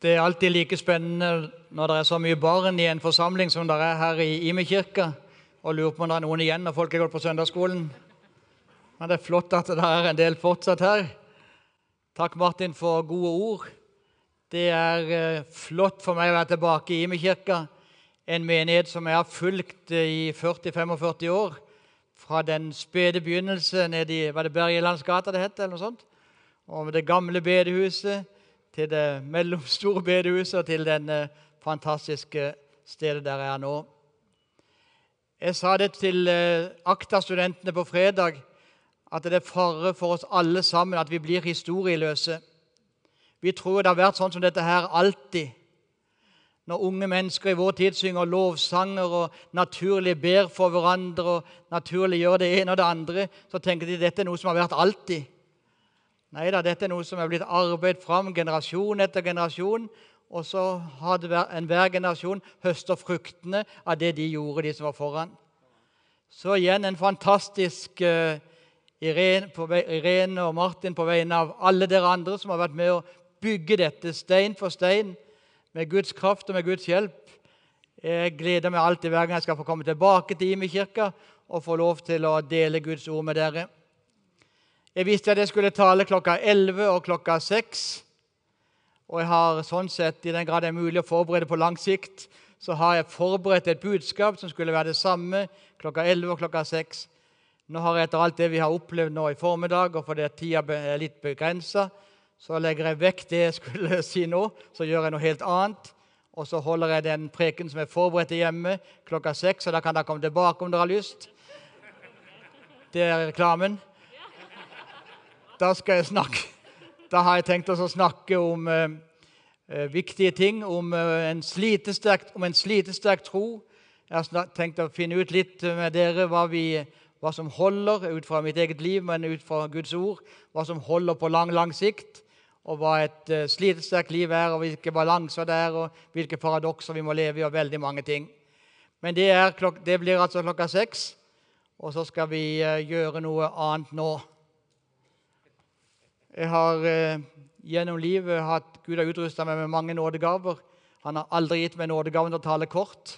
Det er alltid like spennende når det er så mye barn i en forsamling som det er her i Ime-kirka, og lurer på om det er noen igjen når folk har gått på søndagsskolen. Men det er flott at det er en del fortsatt her. Takk, Martin, for gode ord. Det er eh, flott for meg å være tilbake i Ime-kirka, en menighet som jeg har fulgt eh, i 40-45 år. Fra den spede begynnelse nede i Bergelandsgata det het, eller noe sånt. Og det gamle bedehuset til det mellomstore bedehuset og til denne fantastiske stedet der jeg er nå. Jeg sa det til eh, Akta-studentene på fredag, at det er fare for oss alle sammen at vi blir historieløse. Vi tror det har vært sånn som dette her alltid. Når unge mennesker i vår tid synger lovsanger og naturlig ber for hverandre og naturlig gjør det ene og det andre, så tenker de at dette er noe som har vært alltid. Nei da, dette er noe som er blitt arbeidet fram generasjon etter generasjon. Og så hadde enhver generasjon høster fruktene av det de gjorde, de som var foran. Så igjen en fantastisk uh, Irene, Irene, og Martin på vegne av alle dere andre som har vært med å bygge dette stein for stein med Guds kraft og med Guds hjelp. Jeg gleder meg alltid hver gang jeg skal få komme tilbake til Imi kirka og få lov til å dele Guds ord med dere. Jeg visste at jeg skulle tale klokka 11 og klokka 6. Og jeg har sånn sett, i den grad det er mulig å forberede på lang sikt, så har jeg forberedt et budskap som skulle være det samme klokka 11 og klokka 6. Nå har jeg etter alt det vi har opplevd nå i formiddag, og fordi tida er litt begrensa, så legger jeg vekk det jeg skulle si nå, så gjør jeg noe helt annet. Og så holder jeg den preken som er forberedt hjemme klokka seks, og da kan dere komme tilbake om dere har lyst. Det er reklamen da skal jeg snakke Da har jeg tenkt å snakke om eh, eh, viktige ting, om, eh, en slitesterk, om en slitesterk tro. Jeg har tenkt å finne ut litt med dere hva, vi, hva som holder ut fra mitt eget liv, men ut fra Guds ord. Hva som holder på lang, lang sikt, og hva et eh, slitesterkt liv er, og hvilke balanser det er, og hvilke paradokser vi må leve i, og veldig mange ting. Men det, det blir altså klokka seks, og så skal vi uh, gjøre noe annet nå. Jeg har eh, gjennom livet hatt Gud har utrusta meg med mange nådegaver. Han har aldri gitt meg nådegaven til å tale kort.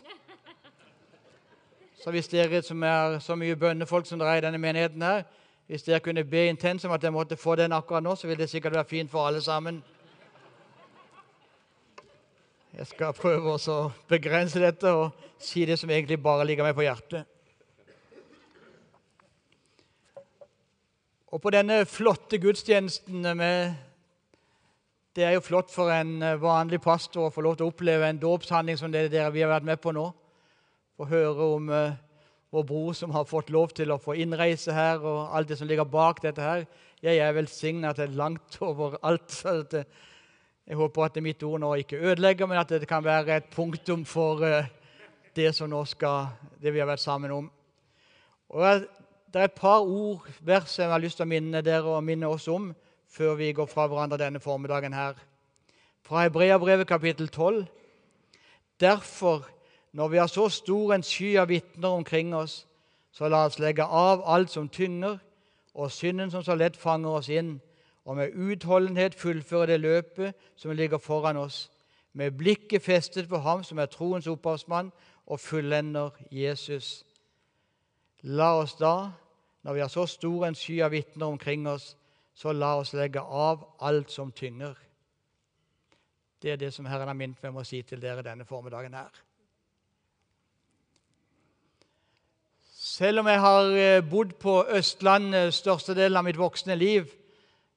Så hvis dere som er så mye bønnefolk som dere er i denne menigheten her, hvis dere kunne be intenst om at jeg måtte få den akkurat nå, så vil det sikkert være fint for alle sammen. Jeg skal prøve å begrense dette og si det som egentlig bare ligger meg på hjertet. Og på denne flotte gudstjenesten med Det er jo flott for en eh, vanlig pastor å få lov til å oppleve en dåpshandling som det dere vi har vært med på nå. Få høre om uh, vår bror som har fått lov til å få innreise her, og alt det som ligger bak dette her. Jeg er velsigna til langt over alt. Jeg håper at mitt ord nå ikke ødelegger, men at det kan være et punktum for det som nå skal, det vi har vært sammen om. Og det er et par ord, vers jeg har lyst til å minne dere og minne oss om før vi går fra hverandre denne formiddagen her. Fra Hebreabrevet kapittel 12. Derfor, når vi har så stor en sky av vitner omkring oss, så la oss legge av alt som tynger, og synden som så lett fanger oss inn, og med utholdenhet fullføre det løpet som ligger foran oss, med blikket festet på ham som er troens opphavsmann og fullender Jesus. La oss da når vi har så stor en sky av vitner omkring oss, så la oss legge av alt som tynger. Det er det som Herren har minnet meg om å si til dere denne formiddagen her. Selv om jeg har eh, bodd på Østlandet størstedelen av mitt voksne liv,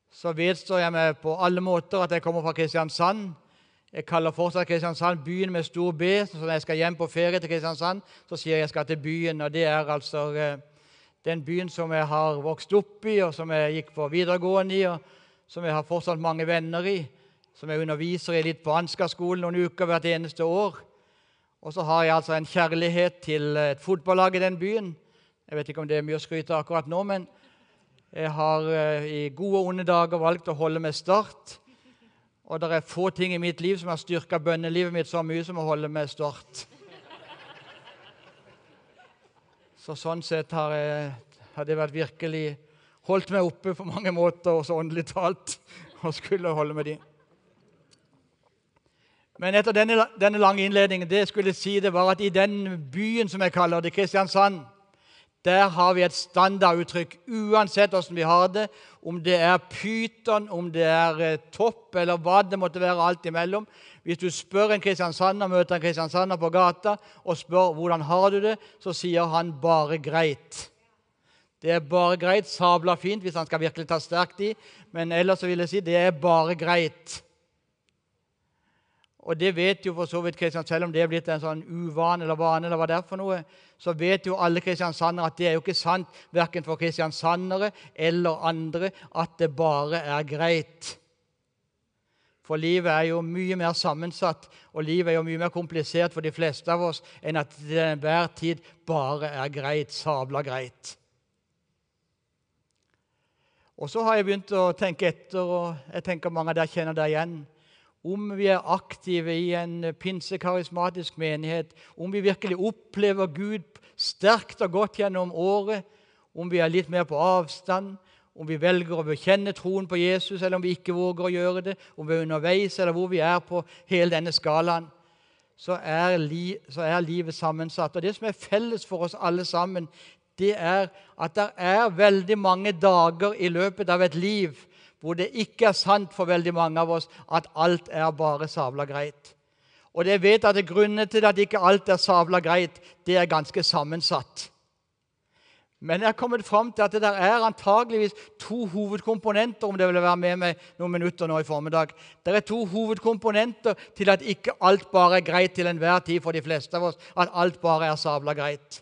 så vedstår jeg meg på alle måter at jeg kommer fra Kristiansand. Jeg kaller fortsatt Kristiansand byen med stor B. Så når jeg skal hjem på ferie til Kristiansand, så sier jeg at jeg skal til byen. Og det er altså eh, den byen som jeg har vokst opp i, og som jeg gikk på videregående i, og som jeg har fortsatt mange venner i, som jeg underviser i litt på Ansgar-skolen noen uker hvert eneste år. Og så har jeg altså en kjærlighet til et fotballag i den byen. Jeg vet ikke om det er mye å skryte av akkurat nå, men jeg har eh, i gode og onde dager valgt å holde med Start. Og det er få ting i mitt liv som har styrka bønnelivet mitt så mye som å holde med Start. Så sånn sett har, jeg, har det vært virkelig holdt meg oppe på mange måter, også åndelig talt, og skulle holde med dem. Men etter denne, denne lange innledningen det jeg skulle si det var at i den byen som jeg kaller det, Kristiansand, der har vi et standarduttrykk uansett hvordan vi har det. Om det er pyton, om det er eh, topp, eller hva det måtte være alt imellom. Hvis du spør en kristiansander, møter en kristiansander på gata og spør hvordan har du det, så sier han 'bare greit'. Det er bare greit. Sabla fint hvis han skal virkelig ta sterkt i, men ellers så vil jeg si det er bare greit. Og det vet jo for så vidt Kristian, Selv om det er blitt en sånn uvane eller vane, eller hva det er for noe, så vet jo alle kristiansandere at det er jo ikke sant, verken for kristiansandere eller andre, at det bare er greit. For livet er jo mye mer sammensatt, og livet er jo mye mer komplisert for de fleste av oss enn at det enhver tid bare er greit, sabla greit. Og så har jeg begynt å tenke etter, og jeg tenker mange av dere kjenner det igjen om vi er aktive i en pinsekarismatisk menighet, om vi virkelig opplever Gud sterkt og godt gjennom året, om vi er litt mer på avstand, om vi velger å bekjenne troen på Jesus, eller om vi ikke våger å gjøre det, om vi er underveis, eller hvor vi er på hele denne skalaen, så er, li, så er livet sammensatt. Og Det som er felles for oss alle sammen, det er at det er veldig mange dager i løpet av et liv hvor det ikke er sant for veldig mange av oss at alt er bare sabla greit. Og jeg vet at Grunnen til at ikke alt er sabla greit, det er ganske sammensatt. Men jeg har kommet fram til at det der er antageligvis to hovedkomponenter om det vil være med meg noen minutter nå i formiddag. Det er to hovedkomponenter til at ikke alt bare er greit til enhver tid for de fleste av oss. At alt bare er sabla greit.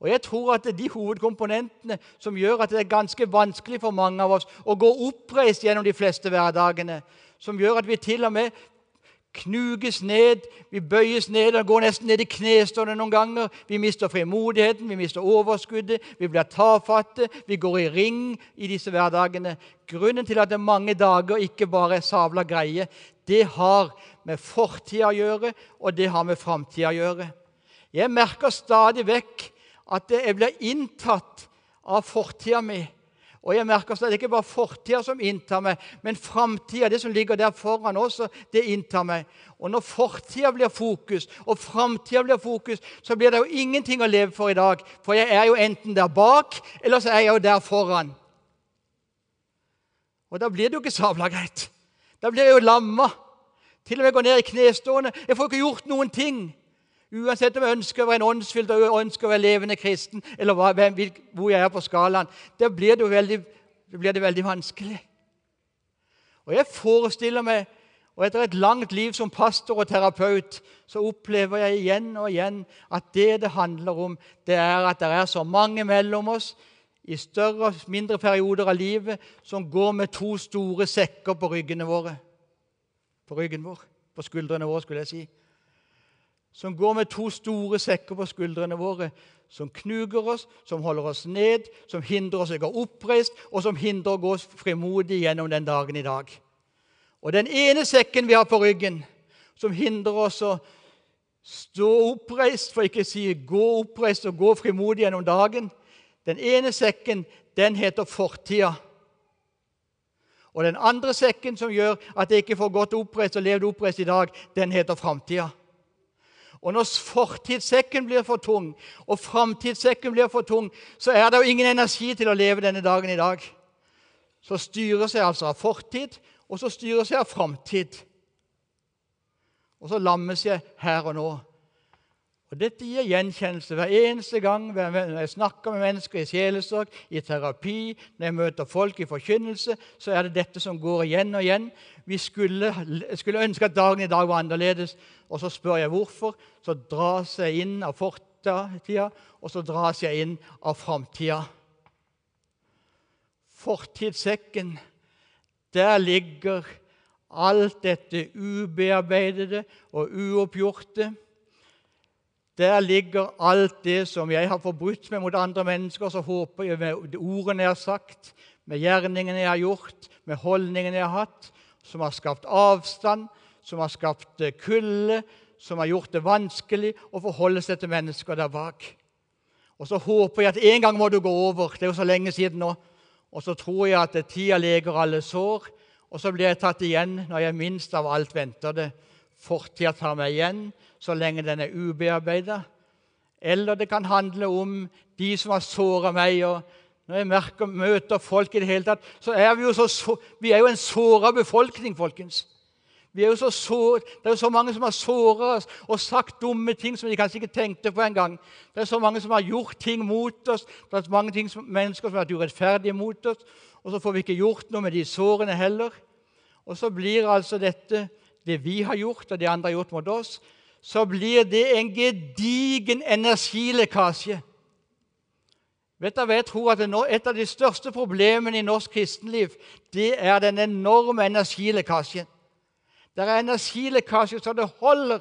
Og Jeg tror at det er de hovedkomponentene som gjør at det er ganske vanskelig for mange av oss å gå oppreist gjennom de fleste hverdagene. Som gjør at vi til og med knuges ned, vi bøyes ned og går nesten ned i knestående noen ganger. Vi mister frimodigheten, vi mister overskuddet, vi blir tafatte, vi går i ring i disse hverdagene. Grunnen til at det er mange dager ikke bare er sabla greie, det har med fortida å gjøre, og det har med framtida å gjøre. Jeg merker stadig vekk at jeg blir inntatt av fortida mi. Og jeg merker at det ikke bare fortida som inntar meg, men framtida, det som ligger der foran også, det inntar meg. Og når fortida blir fokus, og framtida blir fokus, så blir det jo ingenting å leve for i dag. For jeg er jo enten der bak, eller så er jeg jo der foran. Og da blir det jo ikke sabla greit. Da blir jeg jo lamma. Til og med går ned i knestående. Jeg får ikke gjort noen ting. Uansett om jeg ønsker å være en åndsfylt og ønsker å være levende kristen, eller hva, hvor jeg er på skalaen, da blir blir det veldig vanskelig. Og jeg forestiller meg, og etter et langt liv som pastor og terapeut, så opplever jeg igjen og igjen at det det handler om, det er at det er så mange mellom oss i større og mindre perioder av livet som går med to store sekker på ryggene våre. På ryggen vår. På skuldrene våre, skulle jeg si som går med to store sekker på skuldrene våre, som knuger oss, som holder oss ned, som hindrer oss i å gå oppreist, og som hindrer å gå frimodig gjennom den dagen i dag. Og den ene sekken vi har på ryggen, som hindrer oss å stå oppreist, for ikke å si gå oppreist og gå frimodig gjennom dagen, den ene sekken, den heter fortida. Og den andre sekken som gjør at jeg ikke får gått oppreist og levd oppreist i dag, den heter framtida. Og når fortidssekken blir for tung, og framtidssekken blir for tung, så er det jo ingen energi til å leve denne dagen i dag. Så styres jeg altså av fortid, og så styres jeg av framtid. Og så lammes jeg her og nå. Og Dette gir gjenkjennelse hver eneste gang når jeg snakker med mennesker i sjelesorg, i terapi, når jeg møter folk i forkynnelse, så er det dette som går igjen og igjen. Vi skulle, skulle ønske at dagen i dag var annerledes, og så spør jeg hvorfor. Så dras jeg inn av fortida, og så dras jeg inn av framtida. Fortidssekken, der ligger alt dette ubearbeidede og uoppgjorte. Der ligger alt det som jeg har forbrutt meg mot andre mennesker. Så håper jeg med ordene jeg har sagt, med gjerningene jeg har gjort, med holdningene jeg har hatt, som har skapt avstand, som har skapt eh, kulde, som har gjort det vanskelig å forholde seg til mennesker der bak. Og så håper jeg at en gang må du gå over. Det er jo så lenge siden nå. Og så tror jeg at tida leger alle sår, og så blir jeg tatt igjen når jeg minst av alt venter det. Fortida tar meg igjen så lenge den er ubearbeida. Eller det kan handle om de som har såra meg. og Når jeg merker, møter folk i det hele tatt, så er vi jo, så, vi er jo en såra befolkning, folkens. Vi er jo så sår, det er jo så mange som har såra oss og sagt dumme ting som de kanskje ikke tenkte på engang. Det er så mange som har gjort ting mot oss. Det er så mange ting som, mennesker som har vært urettferdige mot oss. Og så får vi ikke gjort noe med de sårene heller. Og så blir altså dette, det vi har gjort, og det andre har gjort mot oss, så blir det en gedigen energilekkasje. Vet du hva jeg tror at Et av de største problemene i norsk kristenliv det er den enorme energilekkasjen. Det er energilekkasje så det holder.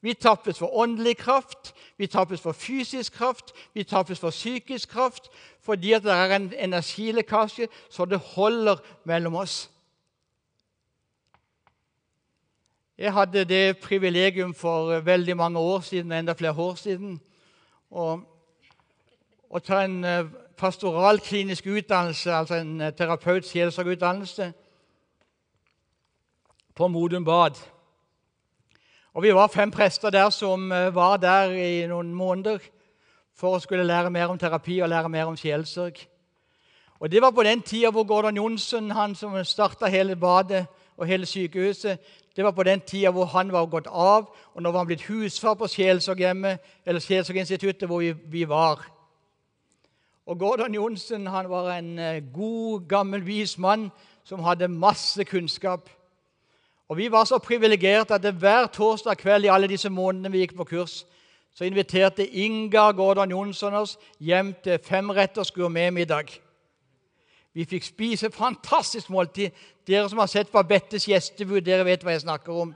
Vi tappes for åndelig kraft, vi tappes for fysisk kraft, vi tappes for psykisk kraft fordi det er en energilekkasje så det holder mellom oss. Jeg hadde det privilegium for veldig mange år siden, enda flere år siden, å, ta en eh, pastoralklinisk utdannelse, altså en eh, terapeut-sjelssorgutdannelse, på Modum Bad. Og Vi var fem prester der som eh, var der i noen måneder for å skulle lære mer om terapi og lære mer om sjelssorg. Og Det var på den tida hvor Gordon Johnsen, han som starta hele badet og hele sykehuset, det var på den tida hvor han var gått av, og nå var han blitt husfar på Sjelsorghjemmet, eller Sjelsorginstituttet, hvor vi, vi, var. Og Gordon Johnsen han var en eh, god, gammel, vis mann som hadde masse kunnskap. Og Vi var så privilegerte at hver torsdag kveld i alle disse månedene vi gikk på kurs, så inviterte Inga Gordon Jonsson oss hjem til femretters gourmetmiddag. Vi fikk spise fantastisk måltid. Dere som har sett Babettes gjestebud, dere vet hva jeg snakker om.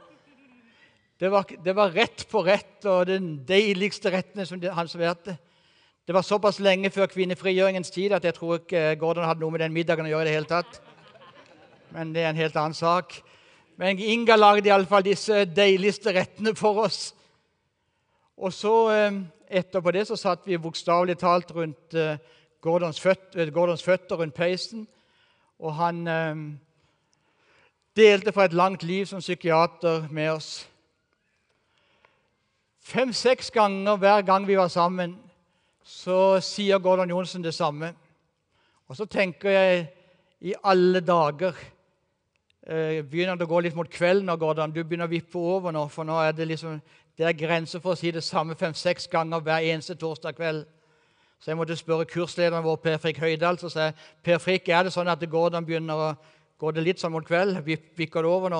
Det var, det var rett på rett og den deiligste rettene som han serverte. Det var såpass lenge før kvinnefrigjøringens tid at jeg tror ikke Gordon hadde noe med den middagen å gjøre. i det hele tatt. Men det er en helt annen sak. Men Inga lagde iallfall disse deiligste rettene for oss. Og så eh, etterpå det så satt vi bokstavelig talt rundt eh, Gordons føtter, Gordons føtter rundt peisen. Og han eh, delte fra et langt liv som psykiater med oss. Fem-seks ganger hver gang vi var sammen, så sier Gordon Johnsen det samme. Og så tenker jeg i alle dager eh, Begynner det å gå litt mot kvelden nå, Gordon? Du begynner å vippe over nå, for nå er det liksom det er grenser for å si det samme fem-seks ganger hver eneste torsdag kveld. Så jeg måtte spørre kurslederen vår, Per Frikk Høydal. Så sa jeg, Per Frikk, er det sånn at det går, den begynner å Går det litt sånn mot kveld? Vikker det over nå?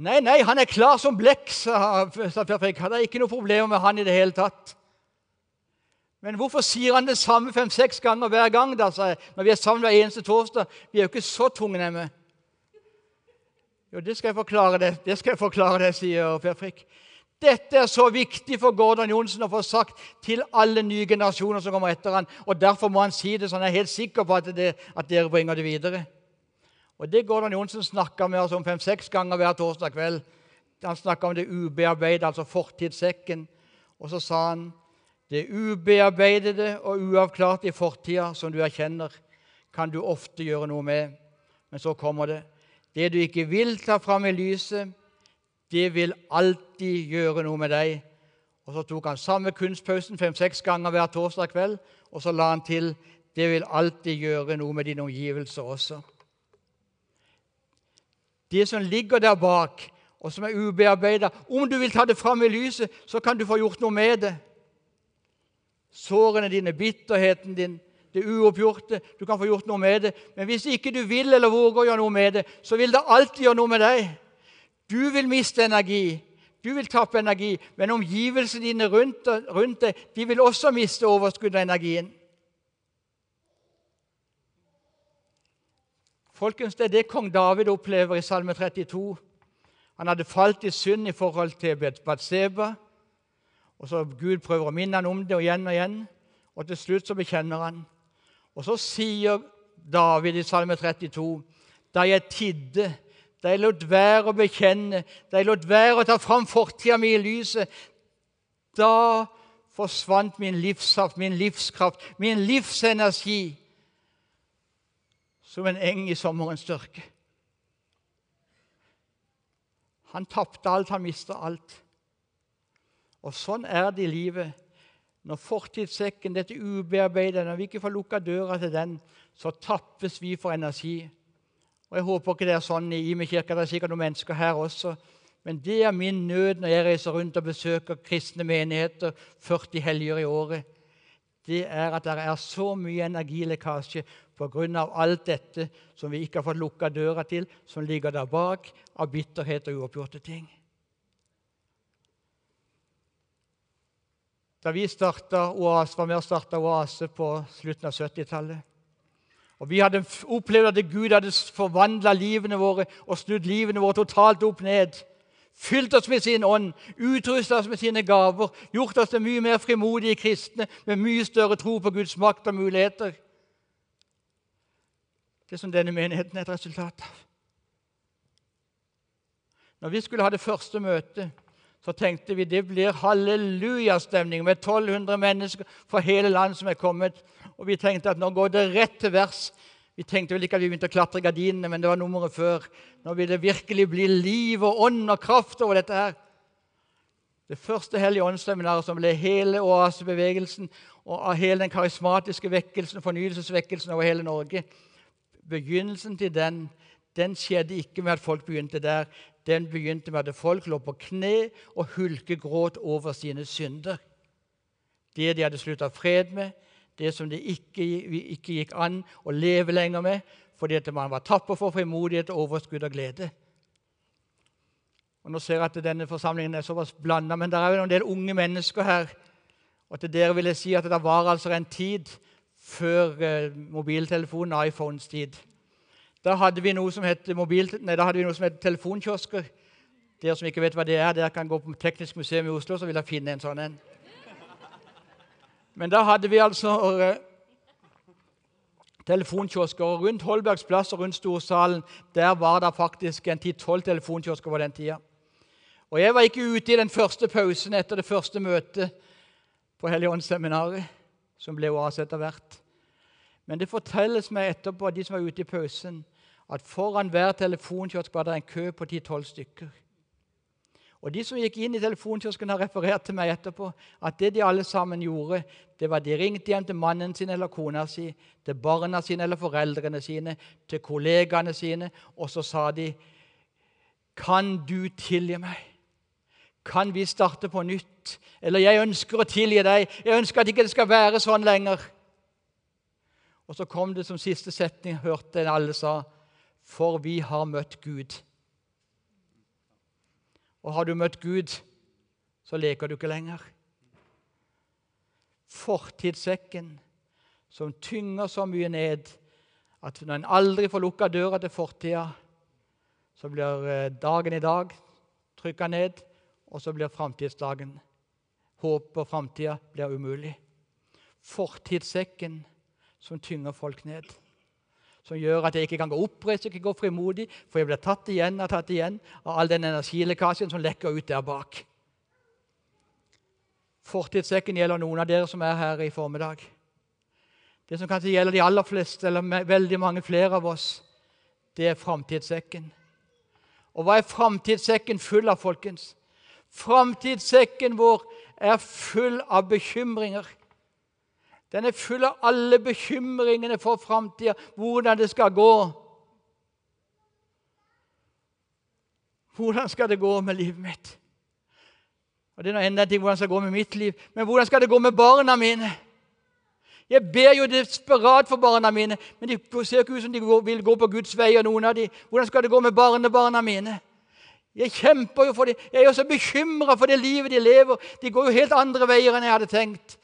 Nei, nei, han er klar som blekk, sa, Per Frikk. Det er ikke noe problem med han i det hele tatt. Men hvorfor sier han det samme fem-seks ganger hver gang? da, sa jeg, når vi er sammen hver eneste torsdag? Vi er jo ikke så tungnemme. Jo, det skal jeg forklare det, det skal jeg forklare deg, sier Per Frikk. Dette er så viktig for Gordon Johnsen å få sagt til alle nye generasjoner som kommer etter han, og Derfor må han si det så han er helt sikker på at, det, at dere bringer det videre. Og Det Gordon Johnsen snakka med oss om fem-seks ganger hver torsdag kveld. Han snakka om det ubearbeidede, altså fortidssekken. Og så sa han det ubearbeidede og uavklarte i fortida som du erkjenner, kan du ofte gjøre noe med. Men så kommer det. Det du ikke vil ta fram i lyset, det vil alltid gjøre noe med deg. Og Så tok han samme kunstpausen fem-seks ganger hver torsdag kveld, og så la han til det vil alltid gjøre noe med dine omgivelser også. Det som ligger der bak, og som er ubearbeida Om du vil ta det fram i lyset, så kan du få gjort noe med det. Sårene dine, bitterheten din, det uoppgjorte. Du kan få gjort noe med det. Men hvis ikke du vil eller våger å gjøre noe med det, så vil det alltid gjøre noe med deg. Du vil miste energi, du vil tappe energi, men omgivelsene dine rundt, rundt deg de vil også miste overskudd av energien. Folkens, Det er det kong David opplever i Salme 32. Han hadde falt i synd i forhold til Batseba. Og så Gud prøver å minne han om det og igjen og igjen. Og til slutt så bekjenner han. Og så sier David i Salme 32.: Da jeg tidde jeg lot være å bekjenne, jeg lot være å ta fram fortida mi i lyset, da forsvant min livssaft, min livskraft, min livsenergi som en eng i sommerens størke. Han tapte alt, han mista alt. Og sånn er det i livet. Når fortidssekken, dette ubearbeidede, når vi ikke får lukka døra til den, så tappes vi for energi. Og Jeg håper ikke det er sånn i Ime kirke. Det er sikkert noen mennesker her også. Men det er min nød når jeg reiser rundt og besøker kristne menigheter 40 helger i året. Det er at det er så mye energilekkasje pga. alt dette som vi ikke har fått lukka døra til, som ligger der bak av bitterhet og uoppgjorte ting. Da vi Oase, var med og starta Oase på slutten av 70-tallet og Vi hadde opplevd at Gud hadde forvandla livene våre og snudd livene våre totalt opp ned. Fylt oss med sin ånd, utrusta oss med sine gaver, gjort oss til mye mer frimodige kristne med mye større tro på Guds makt og muligheter. Det som denne menigheten er et resultat av. Når vi skulle ha det første møtet, så tenkte vi det blir hallelujastemning med 1200 mennesker fra hele landet som er kommet. Og vi tenkte at nå går det rett til vers. Vi tenkte vel ikke at vi begynte å klatre gardinene, men det var nummeret før. Nå vil det virkelig bli liv og ånd og kraft over dette her. Det første Hellige åndsseminaret som ble hele oasebevegelsen og av hele den karismatiske vekkelsen, fornyelsesvekkelsen over hele Norge. Begynnelsen til den den skjedde ikke med at folk begynte der. Den begynte med at folk lå på kne og hulkegråt over sine synder. Det de hadde slutta fred med, det som det ikke, ikke, gikk an å leve lenger med, fordi at man var tapper for frimodighet, overskudd og glede. Og Nå ser jeg at denne forsamlingen er såpass blanda, men det er jo en del unge mennesker her. Og til dere vil jeg si at det var altså en tid før eh, mobiltelefonen, iPhones tid. Da hadde vi noe som het, mobil, nei, hadde vi noe som het telefonkiosker. Dere som ikke vet hva det er, dere kan gå på Teknisk museum i Oslo, så vil dere finne en sånn en. Men da hadde vi altså uh, telefonkiosker. og Rundt Holbergs plass og rundt Storsalen der var det faktisk en 10-12 telefonkiosker på den tida. Og jeg var ikke ute i den første pausen etter det første møtet på Helligåndsseminaret, som ble oase etter hvert. Men det fortelles meg etterpå av de som var ute i pausen, at foran hver telefonkiosk var det en kø på 10-12 stykker. Og De som gikk inn i telefonkiosken, har referert til meg etterpå at det de alle sammen gjorde, det var de ringte hjem til mannen sin eller kona si, til barna sine eller foreldrene sine, til kollegaene sine, og så sa de Kan du tilgi meg? Kan vi starte på nytt? Eller jeg ønsker å tilgi deg. Jeg ønsker at det ikke skal være sånn lenger. Og så kom det som siste setning, hørte en alle sa, for vi har møtt Gud. Og har du møtt Gud, så leker du ikke lenger. Fortidssekken som tynger så mye ned at når en aldri får lukka døra til fortida, så blir eh, dagen i dag trykka ned, og så blir framtidsdagen Håpet på framtida blir umulig. Fortidssekken som tynger folk ned. Som gjør at jeg ikke kan gå oppreist, ikke gå frimodig, for jeg blir tatt igjen og tatt igjen av all den energilekkasjen som lekker ut der bak. Fortidssekken gjelder noen av dere som er her i formiddag. Det som kanskje gjelder de aller fleste, eller veldig mange flere av oss, det er framtidssekken. Og hva er framtidssekken full av, folkens? Framtidssekken vår er full av bekymringer. Den er full av alle bekymringene for framtida, hvordan det skal gå. Hvordan skal det gå med livet mitt? Og Det er enda en ting hvordan det skal gå med mitt liv, men hvordan skal det gå med barna mine? Jeg ber jo desperat for barna mine, men de ser ikke ut som de vil gå på Guds vei. og noen av de. Hvordan skal det gå med barnebarna mine? Jeg kjemper jo for dem. Jeg er jo så bekymra for det livet de lever. De går jo helt andre veier enn jeg hadde tenkt.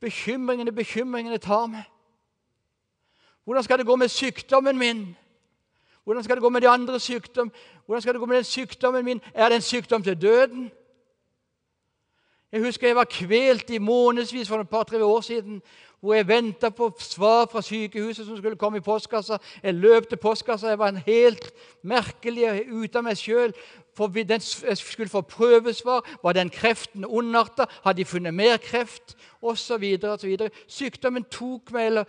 Bekymringene, bekymringene tar meg. Hvordan skal det gå med sykdommen min? Hvordan skal det gå med de andre sykdom? Hvordan skal det gå med den sykdommen min? Er det en sykdom til døden? Jeg husker jeg var kvelt i månedsvis for et par-tre år siden hvor jeg venta på svar fra sykehuset som skulle komme i postkassa. Jeg løp til postkassa. Jeg var en helt merkelig ute av meg sjøl den skulle få prøvesvar. Var den kreften ondarta? Hadde de funnet mer kreft? Og så videre, og så videre. Sykdommen tok meg, eller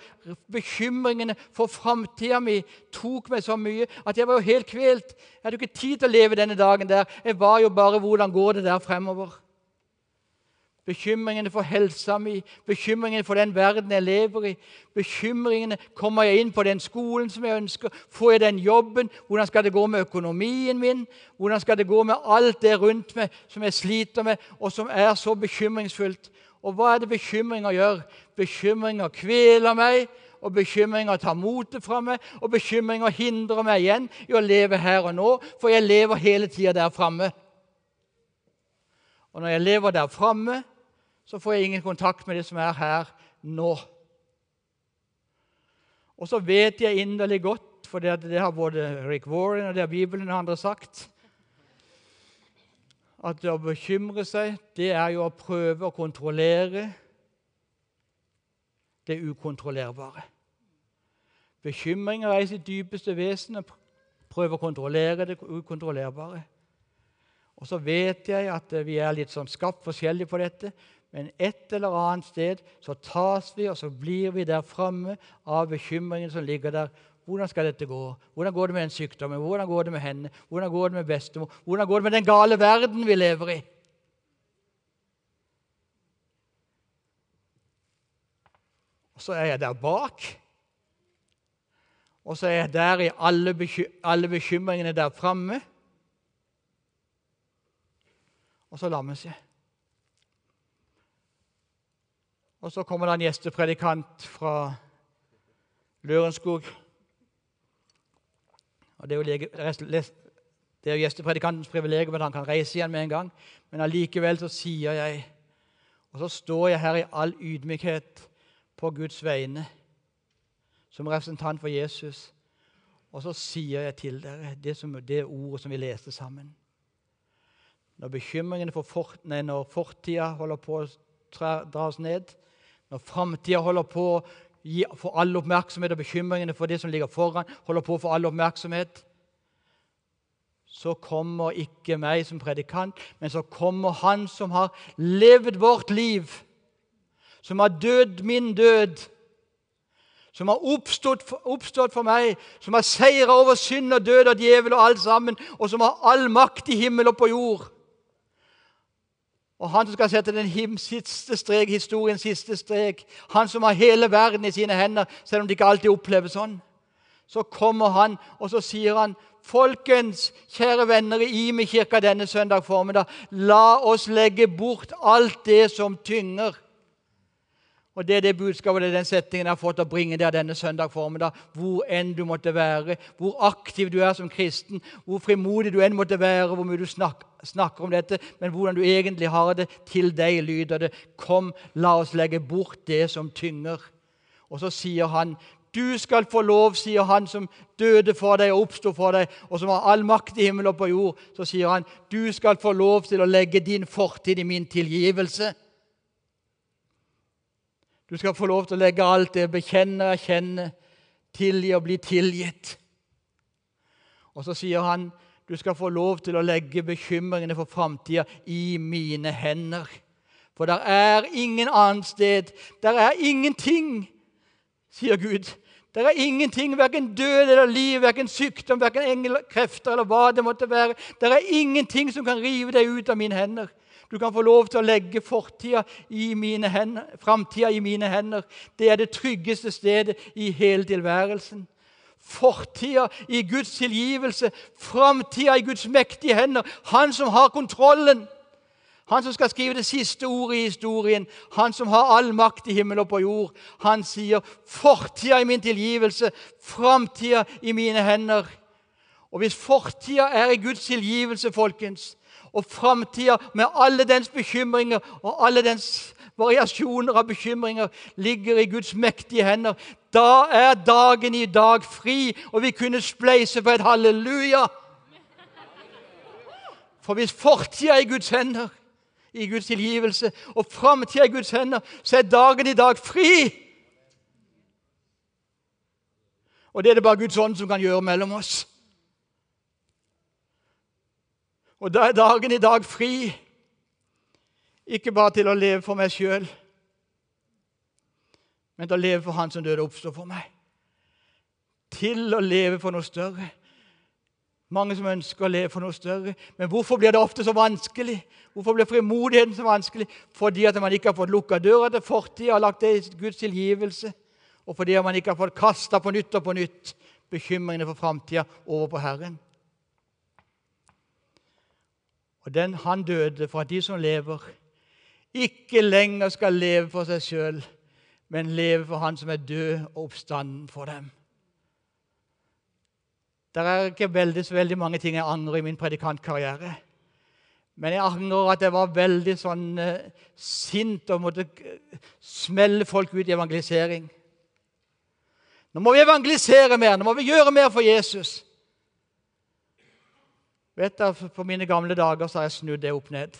bekymringene for framtida mi tok meg så mye at jeg var jo helt kvelt. Jeg hadde jo ikke tid til å leve denne dagen der. Jeg var jo bare hvordan går det der fremover? Bekymringene for helsa mi, bekymringene for den verden jeg lever i. Bekymringene Kommer jeg inn på den skolen som jeg ønsker? Får jeg den jobben? Hvordan skal det gå med økonomien min? Hvordan skal det gå med alt det rundt meg som jeg sliter med, og som er så bekymringsfullt? Og hva er det bekymringer gjør? Bekymringer kveler meg, og bekymringer tar motet fra meg, og bekymringer hindrer meg igjen i å leve her og nå, for jeg lever hele tida der framme. Og når jeg lever der framme, så får jeg ingen kontakt med det som er her nå. Og så vet jeg inderlig godt, for det, det har både Rick Warren og det har Bibelen og andre sagt, at å bekymre seg, det er jo å prøve å kontrollere det ukontrollerbare. Bekymringer er i sitt dypeste vesen å prøve å kontrollere det ukontrollerbare. Og så vet jeg at vi er litt sånn skapt forskjellig på dette. Men et eller annet sted så tas vi, og så blir vi der framme av bekymringen som ligger der. Hvordan skal dette gå? Hvordan går det med den sykdommen? Hvordan går det med henne? Hvordan går det med bestemor? Hvordan går det med den gale verden vi lever i? Og så er jeg der bak. Og så er jeg der i alle, beky alle bekymringene der framme. Og så lammes jeg. Og så kommer det en gjestepredikant fra Lørenskog. Og Det er jo, det er jo gjestepredikantens privilegium at han kan reise igjen med en gang. Men allikevel så sier jeg, og så står jeg her i all ydmykhet på Guds vegne, som representant for Jesus, og så sier jeg til dere det, som, det ordet som vi leste sammen. Når bekymringene for fort, nei, når fortida holder på å dras ned, når framtida holder på å få all oppmerksomhet og bekymringene for det som ligger foran, holder på å få all oppmerksomhet, så kommer ikke meg som predikant, men så kommer Han som har levd vårt liv, som har dødd min død, som har oppstått for, oppstått for meg, som har seira over synd og død og djevel og alt sammen, og som har all makt i himmel og på jord. Og han som skal sette den siste strek, historiens siste strek, han som har hele verden i sine hender, selv om det ikke alltid oppleves sånn, så kommer han, og så sier han Folkens, kjære venner i Ime-kirka denne søndag formiddag, la oss legge bort alt det som tynger og Det er det budskapet det er den settingen jeg har fått å bringe der denne søndag formiddag. Hvor enn du måtte være, hvor aktiv du er som kristen, hvor frimodig du enn måtte være, hvor mye du snakker, snakker om dette, men hvordan du egentlig har det. Til deg lyder det. Kom, la oss legge bort det som tynger. Og så sier han, du skal få lov, sier han som døde for deg og oppsto for deg, og som har all makt i himmel og på jord. Så sier han, du skal få lov til å legge din fortid i min tilgivelse. Du skal få lov til å legge alt det bekjenne, erkjenne, tilgi og bli tilgitt. Og så sier han du skal få lov til å legge bekymringene for framtida i mine hender. For der er ingen annet sted. Der er ingenting, sier Gud. Der er ingenting, verken død eller liv, verken sykdom, verken engelkrefter eller hva det måtte være. Der er ingenting som kan rive deg ut av mine hender. Du kan få lov til å legge fortida i mine hender, framtida i mine hender. Det er det tryggeste stedet i hele tilværelsen. Fortida i Guds tilgivelse, framtida i Guds mektige hender. Han som har kontrollen. Han som skal skrive det siste ordet i historien, han som har all makt i himmel og på jord. Han sier 'fortida i min tilgivelse, framtida i mine hender'. Og Hvis fortida er i Guds tilgivelse, folkens, og framtida med alle dens bekymringer og alle dens variasjoner av bekymringer ligger i Guds mektige hender. Da er dagen i dag fri, og vi kunne spleise for et halleluja. For hvis fortida er i Guds hender, i Guds tilgivelse, og framtida i Guds hender, så er dagen i dag fri. Og det er det bare Guds ånd som kan gjøre mellom oss. Og da er dagen i dag fri. Ikke bare til å leve for meg sjøl, men til å leve for Han som døde og oppstod for meg. Til å leve for noe større. Mange som ønsker å leve for noe større. Men hvorfor blir det ofte så vanskelig? Hvorfor blir frimodigheten så vanskelig? Fordi at man ikke har fått lukka døra til fortida og lagt det i Guds tilgivelse. Og fordi man ikke har fått kasta på nytt og på nytt bekymringene for framtida over på Herren. Og den Han døde for at de som lever, ikke lenger skal leve for seg sjøl, men leve for Han som er død og oppstanden for dem. Det er ikke veldig, så veldig mange ting jeg angrer i min predikantkarriere. Men jeg angrer at jeg var veldig sånn uh, sint og måtte smelle folk ut i evangelisering. Nå må vi evangelisere mer, nå må vi gjøre mer for Jesus. Vet du, På mine gamle dager så har jeg snudd det opp ned.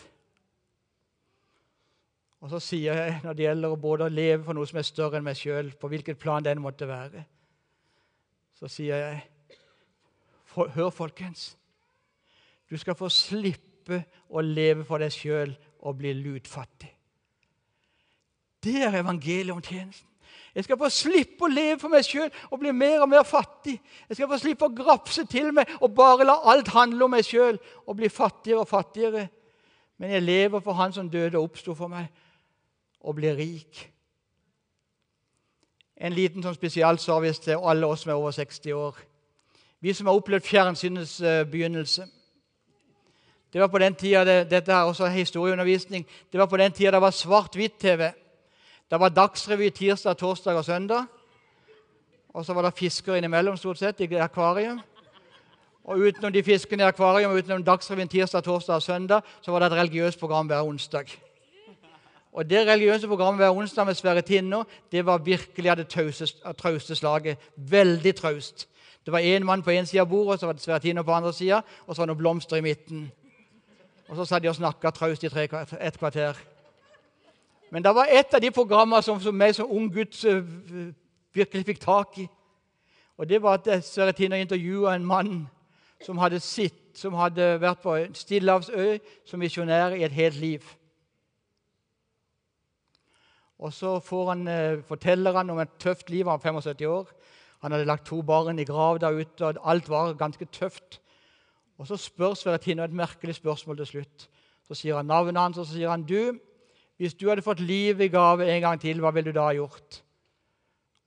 Og så sier jeg, når det gjelder både å leve for noe som er større enn meg sjøl, på hvilket plan den måtte være, så sier jeg Hør, folkens. Du skal få slippe å leve for deg sjøl og bli lutfattig. Det er evangeliet om tjenesten. Jeg skal få slippe å leve for meg sjøl og bli mer og mer fattig. Jeg skal få slippe å grapse til meg og bare la alt handle om meg sjøl og bli fattigere og fattigere. Men jeg lever for Han som døde og oppsto for meg, og blir rik. En liten sånn spesialservice til alle oss som er over 60 år. Vi som har opplevd fjernsynets uh, begynnelse. Det var på den tida, det, Dette er også historieundervisning. Det var på den tida det var svart-hvitt-TV. Det var Dagsrevy tirsdag, torsdag og søndag. Og så var det fisker innimellom stort sett i akvarium. Og utenom de fiskene i akvarium, utenom Dagsrevyen tirsdag, torsdag og søndag, så var det et religiøst program hver onsdag. Og Det religiøse programmet hver onsdag med Sverre Tinno det var virkelig av det trauste slaget. Veldig traust. Det var én mann på én side av bordet, og så var det Sverre Tinno på andre sida, og så var det noen blomster i midten. Og så satt de og snakka traust i tre, et kvarter. Men det var et av de programmene som, som jeg som ung gutt uh, virkelig fikk tak i. Og Det var at Sverre Tinno intervjua en mann som hadde sitt, som hadde vært på Stillehavsøy som misjonær i et helt liv. Og Så han, uh, forteller han om et tøft liv. Han var 75 år. Han hadde lagt to barn i grav der ute, og alt var ganske tøft. Og Så spør Sverre Tinno et merkelig spørsmål til slutt. Så sier han navnet hans, og så sier han du, hvis du hadde fått livet i gave en gang til, hva ville du da ha gjort?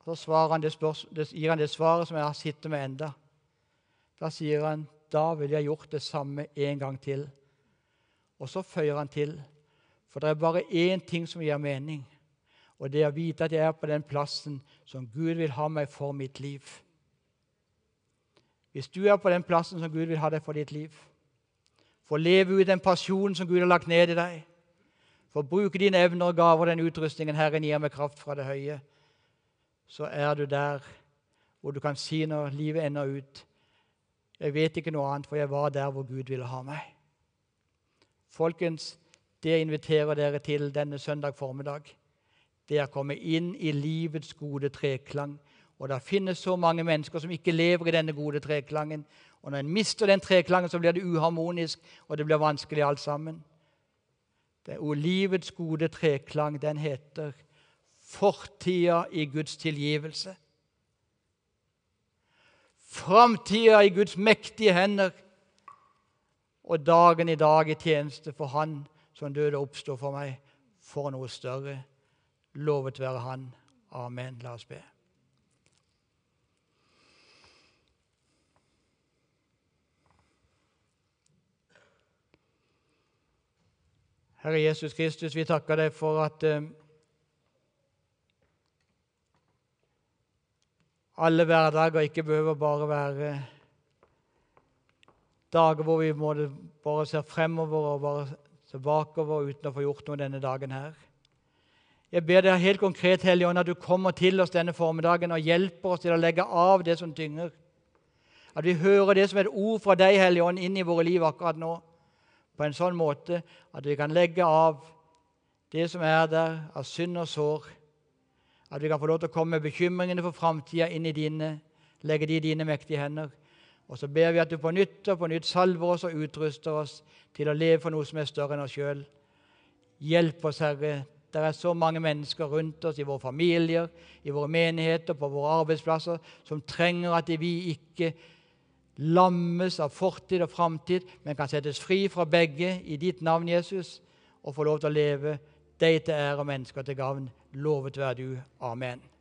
Så han gir han det svaret som jeg har sittet med enda. Da sier han da ville jeg gjort det samme en gang til. Og så føyer han til, for det er bare én ting som gir mening, og det er å vite at jeg er på den plassen som Gud vil ha meg for mitt liv. Hvis du er på den plassen som Gud vil ha deg for ditt liv, få leve ut den pasjonen som Gud har lagt ned i deg, for å bruke dine evner og gaver, den utrustningen Herren gir med kraft fra det høye, så er du der hvor du kan si når livet ender ut Jeg vet ikke noe annet, for jeg var der hvor Gud ville ha meg. Folkens, det jeg inviterer dere til denne søndag formiddag, det er å komme inn i livets gode treklang. Og det finnes så mange mennesker som ikke lever i denne gode treklangen. Og når en mister den treklangen, så blir det uharmonisk, og det blir vanskelig alt sammen. Det er Olivets gode treklang. Den heter 'Fortida i Guds tilgivelse'. Framtida i Guds mektige hender. Og dagen i dag i tjeneste for Han som døde og oppstod for meg, for noe større. Lovet være Han. Amen. La oss be. Herre Jesus Kristus, vi takker deg for at eh, alle hverdager ikke behøver bare være dager hvor vi bare ser fremover og bare ser bakover uten å få gjort noe denne dagen her. Jeg ber deg helt konkret, Hellige Ånd, at du kommer til oss denne formiddagen og hjelper oss til å legge av det som tynger. At vi hører det som er et ord fra deg, Hellige Ånd, inn i våre liv akkurat nå på en sånn måte at vi kan legge av det som er der av synd og sår. At vi kan få lov til å komme med bekymringene for framtida inn i dine, legge de i dine mektige hender. Og så ber vi at du på nytt og på nytt salver oss og utruster oss til å leve for noe som er større enn oss sjøl. Hjelp oss, Herre. Det er så mange mennesker rundt oss, i våre familier, i våre menigheter, på våre arbeidsplasser, som trenger at vi ikke lammes av fortid og framtid, men kan settes fri fra begge i ditt navn, Jesus, og få lov til å leve deg til ære og mennesker til gavn. Lovet være du. Amen.